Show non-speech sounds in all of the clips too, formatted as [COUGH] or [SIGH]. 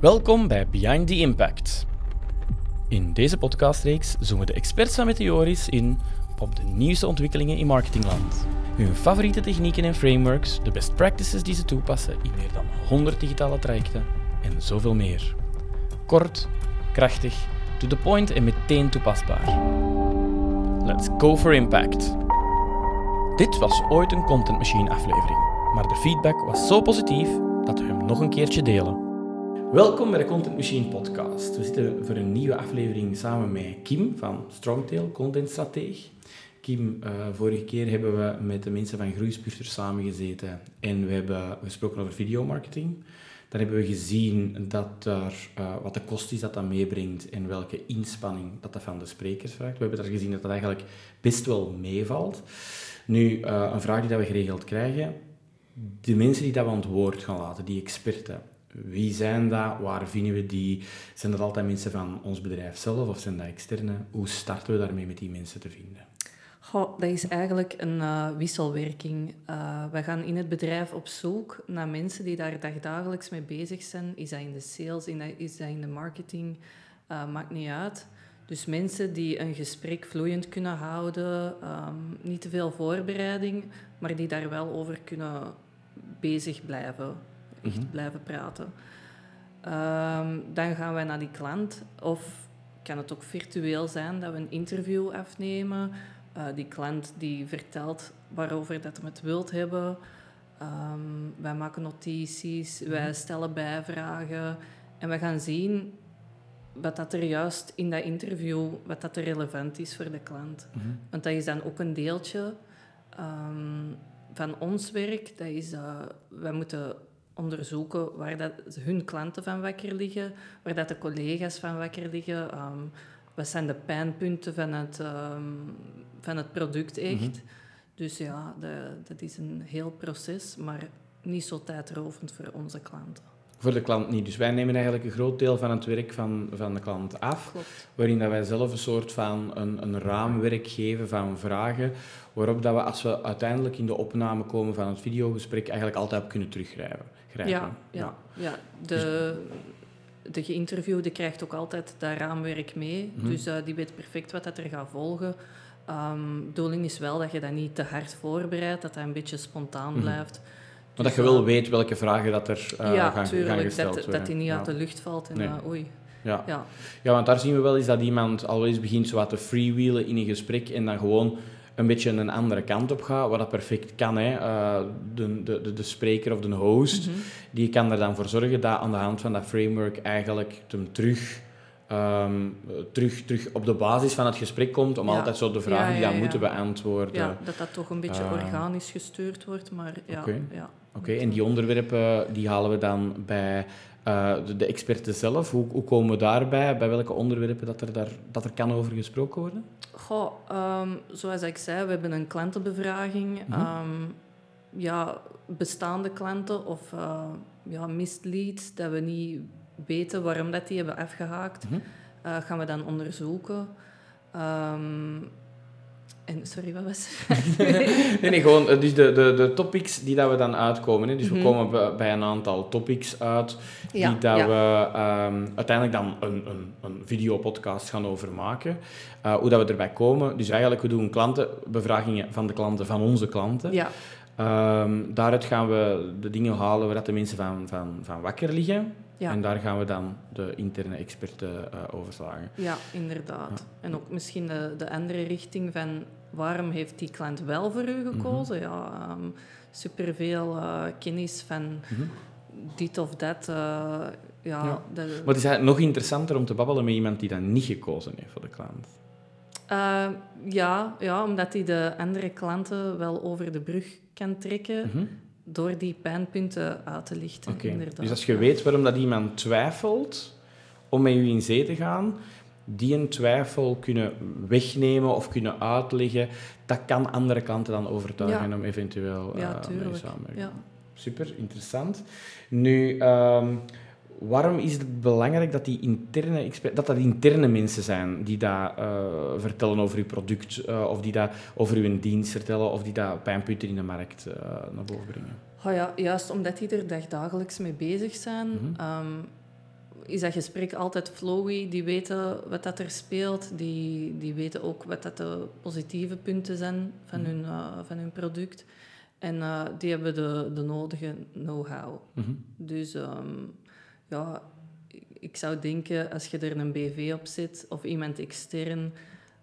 Welkom bij Behind the Impact. In deze podcastreeks zoomen de experts van Meteoris in op de nieuwste ontwikkelingen in marketingland. Hun favoriete technieken en frameworks, de best practices die ze toepassen in meer dan 100 digitale trajecten en zoveel meer. Kort, krachtig, to the point en meteen toepasbaar. Let's go for impact. Dit was ooit een Content Machine aflevering, maar de feedback was zo positief dat we hem nog een keertje delen. Welkom bij de Content Machine podcast. We zitten voor een nieuwe aflevering samen met Kim van Strongtail, contentstrateeg. Kim, uh, vorige keer hebben we met de mensen van Groeispurters samengezeten en we hebben gesproken over videomarketing. Dan hebben we gezien dat er, uh, wat de kost is dat dat meebrengt en welke inspanning dat dat van de sprekers vraagt. We hebben daar gezien dat dat eigenlijk best wel meevalt. Nu, uh, een vraag die dat we geregeld krijgen. De mensen die dat we aan het woord gaan laten, die experten, wie zijn dat? Waar vinden we die? Zijn dat altijd mensen van ons bedrijf zelf of zijn dat externe? Hoe starten we daarmee met die mensen te vinden? Dat is eigenlijk een uh, wisselwerking. Uh, we gaan in het bedrijf op zoek naar mensen die daar dagdagelijks mee bezig zijn. Is dat in de sales, is dat in de marketing? Uh, maakt niet uit. Dus mensen die een gesprek vloeiend kunnen houden, um, niet te veel voorbereiding, maar die daar wel over kunnen bezig blijven echt mm-hmm. blijven praten. Um, dan gaan wij naar die klant. Of kan het ook virtueel zijn dat we een interview afnemen. Uh, die klant die vertelt waarover dat hij het wilt hebben. Um, wij maken notities, wij mm-hmm. stellen bijvragen. En we gaan zien wat dat er juist in dat interview, wat dat er relevant is voor de klant. Mm-hmm. Want dat is dan ook een deeltje um, van ons werk. Dat is, uh, wij moeten onderzoeken waar dat hun klanten van wakker liggen, waar dat de collega's van wakker liggen. Um, wat zijn de pijnpunten van het, um, van het product echt. Mhm. Dus ja, de, dat is een heel proces, maar niet zo tijdrovend voor onze klanten. Voor de klant niet. Dus wij nemen eigenlijk een groot deel van het werk van, van de klant af. Klopt. Waarin dat wij zelf een soort van een, een raamwerk geven van vragen. Waarop dat we, als we uiteindelijk in de opname komen van het videogesprek, eigenlijk altijd op kunnen teruggrijpen. Ja, ja, ja. De, de geïnterviewde krijgt ook altijd dat raamwerk mee. Mhm. Dus uh, die weet perfect wat dat er gaat volgen. Um, de bedoeling is wel dat je dat niet te hard voorbereidt, dat dat een beetje spontaan mhm. blijft. Maar dat je wel weet welke vragen dat er uh, ja, gaan, tuurlijk, gaan gesteld dat, worden. dat die niet uit de lucht valt en nee. uh, oei. Ja. Ja. ja, want daar zien we wel eens dat iemand al eens begint zo wat te freewheelen in een gesprek en dan gewoon een beetje een andere kant op gaat, wat dat perfect kan. Hè. Uh, de, de, de spreker of de host, mm -hmm. die kan er dan voor zorgen dat aan de hand van dat framework eigenlijk hem terug, um, terug, terug op de basis van het gesprek komt, om ja. altijd zo de vragen ja, ja, die dan moeten beantwoorden. Ja, dat dat toch een beetje uh, organisch gestuurd wordt, maar ja. Oké, okay. ja. okay. en die onderwerpen die halen we dan bij uh, de, de, experten zelf. Hoe, hoe komen we daarbij? Bij welke onderwerpen dat er, daar, dat er kan over gesproken worden? Goh, um, zoals ik zei, we hebben een klantenbevraging. Mm -hmm. um, ja, bestaande klanten of uh, ja, misleads, dat we niet weten waarom dat die hebben afgehaakt, mm -hmm. uh, gaan we dan onderzoeken. Um, en, sorry, wat was [LAUGHS] nee, nee, gewoon dus de, de, de topics die dat we dan uitkomen. Hè. Dus mm -hmm. we komen bij een aantal topics uit die dat ja. we um, uiteindelijk dan een, een, een videopodcast gaan over maken. Uh, hoe dat we erbij komen. Dus eigenlijk, we doen klantenbevragingen van de klanten, van onze klanten. Ja. Um, daaruit gaan we de dingen halen waar de mensen van, van, van wakker liggen. Ja. En daar gaan we dan de interne experten uh, over slagen. Ja, inderdaad. Ja. En ook misschien de, de andere richting van waarom heeft die klant wel voor u gekozen? Mm -hmm. Ja, um, superveel uh, kennis van mm -hmm. dit of dat. Uh, ja, ja. De... Maar het is eigenlijk nog interessanter om te babbelen met iemand die dan niet gekozen heeft voor de klant. Uh, ja, ja, omdat hij de andere klanten wel over de brug kan trekken. Mm -hmm door die pijnpunten uit te lichten. Okay. Inderdaad. Dus als je weet waarom dat iemand twijfelt om met je in zee te gaan, die een twijfel kunnen wegnemen of kunnen uitleggen, dat kan andere klanten dan overtuigen ja. om eventueel uh, ja, mee samenwerken. Ja. Super, interessant. Nu, um, waarom is het belangrijk dat die interne dat dat interne mensen zijn die dat uh, vertellen over uw product uh, of die dat over uw dienst vertellen of die dat pijnpunten in de markt uh, naar boven brengen? Oh ja, juist omdat die er dagdagelijks mee bezig zijn, mm -hmm. um, is dat gesprek altijd flowy. Die weten wat dat er speelt. Die, die weten ook wat dat de positieve punten zijn van, Mhm. hun, eh, van hun product. En eh, die hebben de, de nodige know-how. Mhm. Dus ehm, ja, ik zou denken, als je er een BV op zet of iemand extern,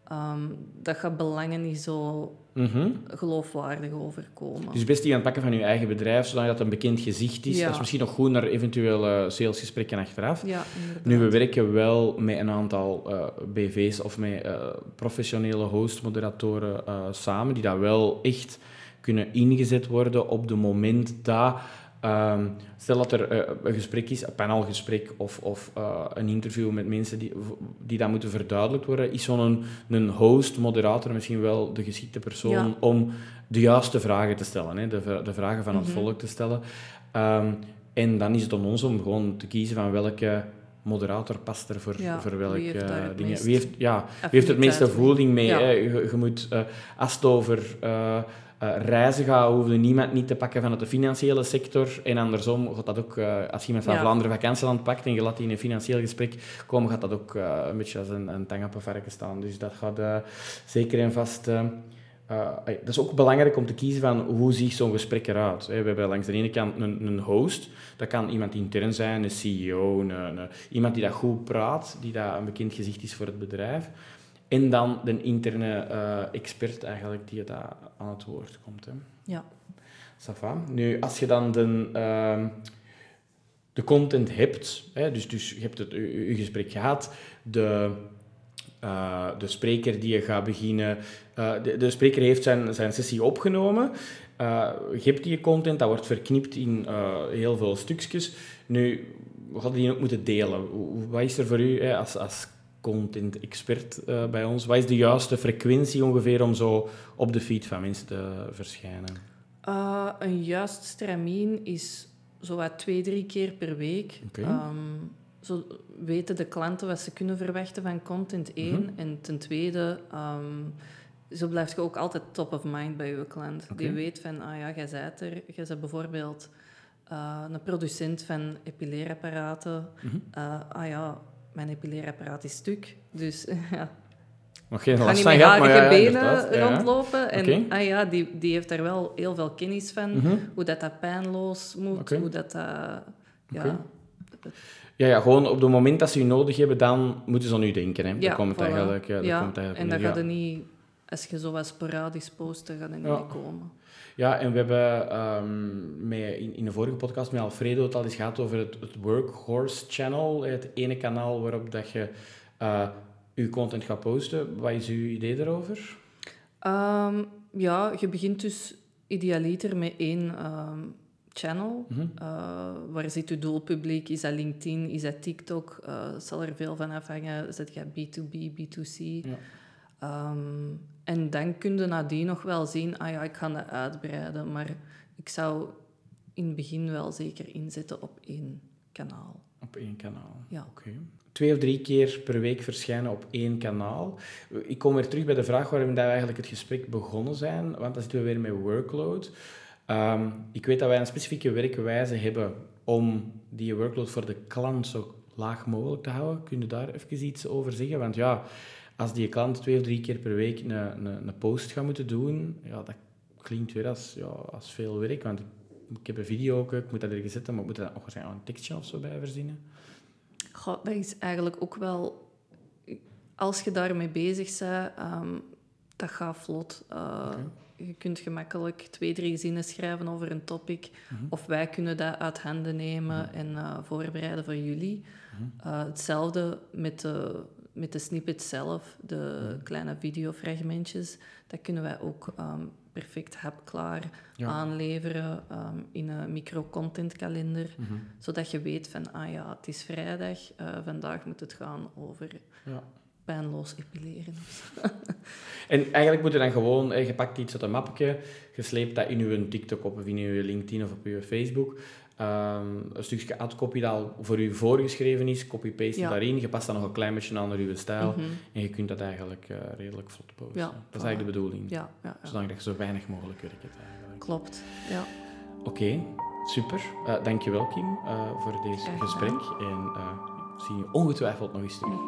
ehm, dat gaat belangen niet zo Mhm. geloofwaardig overkomen. Dus best die aan het pakken van je eigen bedrijf, zodat dat een bekend gezicht is. Ja. Dat is misschien nog goed naar eventuele salesgesprekken achteraf. ja. Nu, we werken wel met een aantal eh, BV's of met eh, professionele host-moderatoren eh, samen, die dat wel echt kunnen ingezet worden op het moment dat... ehm, stel dat er eh, een gesprek is, een panelgesprek of, of eh, een interview met mensen die, die dat moeten verduidelijkt worden, is zo'n een host-moderator misschien wel de geschikte persoon Ja. om de juiste vragen te stellen, hè, de, de vragen van het Mhm. volk te stellen. Ehm, en dan is het om ons om gewoon te kiezen van welke moderator past er voor, Ja, voor wie welke heeft eh, het dingen. Wie heeft, ja, wie heeft het meeste voeling mee? Ja. hè? Je, je moet, eh, als het over eh, eh, reizen gaat, hoeft je niemand niet te pakken vanuit de financiële sector. En andersom gaat dat ook, als je iemand van Ja. Vlaanderen vakantieland pakt en je laat die in een financieel gesprek komen, gaat dat ook een beetje als een, een tang op een varken staan. Dus dat gaat zeker en vast... ey, dat is ook belangrijk om te kiezen van hoe ziet zo'n gesprek eruit. We hebben langs de ene kant een, een host. Dat kan iemand intern zijn, een CEO, een, een- iemand die dat goed praat, die dat een bekend gezicht is voor het bedrijf. En dan de interne eh, expert eigenlijk die dat aan het woord komt. Hè. Ja. Ça va. Nu, als je dan de, ehm, de content hebt, hè, dus, dus je hebt het, je, je gesprek gehad, de, eh, de spreker die je gaat beginnen, eh, de, de spreker heeft zijn, zijn sessie opgenomen, eh, je hebt die content, dat wordt verknipt in heel veel stukjes. Nu, we hadden die ook moeten delen. Wat is er voor u hè, als, als content-expert bij ons, wat is de juiste frequentie ongeveer om zo op de feed van mensen te verschijnen? Een juist stramien is zowat twee, drie keer per week. Zo weten de klanten wat ze kunnen verwachten van content één. Mhm. En ten tweede, ehm, zo blijft je ook altijd top of mind bij je klant. Die weet van, ah ja, jij bent er. Jij bent bijvoorbeeld eh, een producent van epileerapparaten. Mhm. Eh, ah ja, mijn epileerapparaat is stuk. Dus [LAUGHS] ja, Nog geen last van gehad, maar ja, benen. Ja, rondlopen. En ah ja, die, die heeft daar wel heel veel kennis van. Mhm. Hoe dat, dat pijnloos moet, hoe dat... dat ja. Ja, ja, gewoon op het moment dat ze u nodig hebben, dan moeten ze aan u denken. Hè. ja, daar komt het voilà. eigenlijk, ja, daar Ja, komt het eigenlijk en neer, gaat er niet... Als je zo wat sporadisch post, dan gaat er niet komen. Ja, en we hebben ehm, met, in, in de vorige podcast met Alfredo het al eens gehad over het, het Workhorse Channel. Het ene kanaal waarop dat je eh je content gaat posten. Wat is uw idee daarover? Ehm, ja, je begint dus idealiter met één ehm, channel. Mhm. Eh, waar zit je doelpubliek? Is dat LinkedIn? Is dat TikTok? Eh, zal er veel van afhangen. Zet je B2B, B2C? Ja. Ehm, en dan kun je nadien nog wel zien, ah ja, ik ga dat uitbreiden. Maar ik zou in het begin wel zeker inzetten op één kanaal. Op één kanaal. Ja. Oké. Twee of drie keer per week verschijnen op één kanaal. Ik kom weer terug bij de vraag waarom we eigenlijk het gesprek begonnen zijn, want dan zitten we weer met workload. Ehm, ik weet dat wij een specifieke werkwijze hebben om die workload voor de klant zo laag mogelijk te houden. Kun je daar even iets over zeggen? Want ja, als die klant twee of drie keer per week een, een, een post gaat moeten doen, ja, dat klinkt weer als, ja, als veel werk. Want ik, ik heb een video ook, ik moet dat ergens zetten, maar ik moet daar nog waarschijnlijk een tekstje of zo bij verzinnen. Dat is eigenlijk ook wel... Als je daarmee bezig bent, ehm, dat gaat vlot. Uh, Oké. Je kunt gemakkelijk twee, drie zinnen schrijven over een topic. Mhm. Of wij kunnen dat uit handen nemen en uh, voorbereiden voor jullie. Mhm. Uh, hetzelfde met de, met de snippet zelf, de Mhm. kleine videofragmentjes. Dat kunnen wij ook um, perfect hapklaar Ja. aanleveren um, in een micro-content-kalender. Mhm. Zodat je weet van, ah ja, het is vrijdag, uh, vandaag moet het gaan over Ja. Pijnloos epileren. [LAUGHS] En eigenlijk moet je dan gewoon, hè, je pakt iets uit een mapje, je sleept dat in je TikTok op of in je LinkedIn of op je Facebook. Ehm, een stukje ad-copy dat al voor u voorgeschreven is, copy-paste Ja. daarin. Je past dat nog een klein beetje aan naar uw stijl Mhm. en je kunt dat eigenlijk eh, redelijk vlot posten. Ja, dat is eigenlijk de bedoeling. Ja, ja, ja. Zodat je zo weinig mogelijk werk hebt eigenlijk. klopt. Ja. Oké, super. Uh, dankjewel Kim uh, voor deze gesprek. En zie je ongetwijfeld nog eens terug.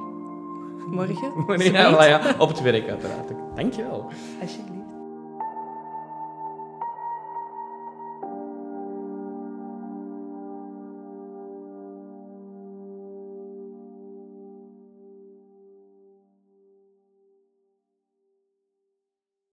Morgen? [LAUGHS] voilà, ja, op het werk uiteraard. Dankjewel. Alsjeblieft.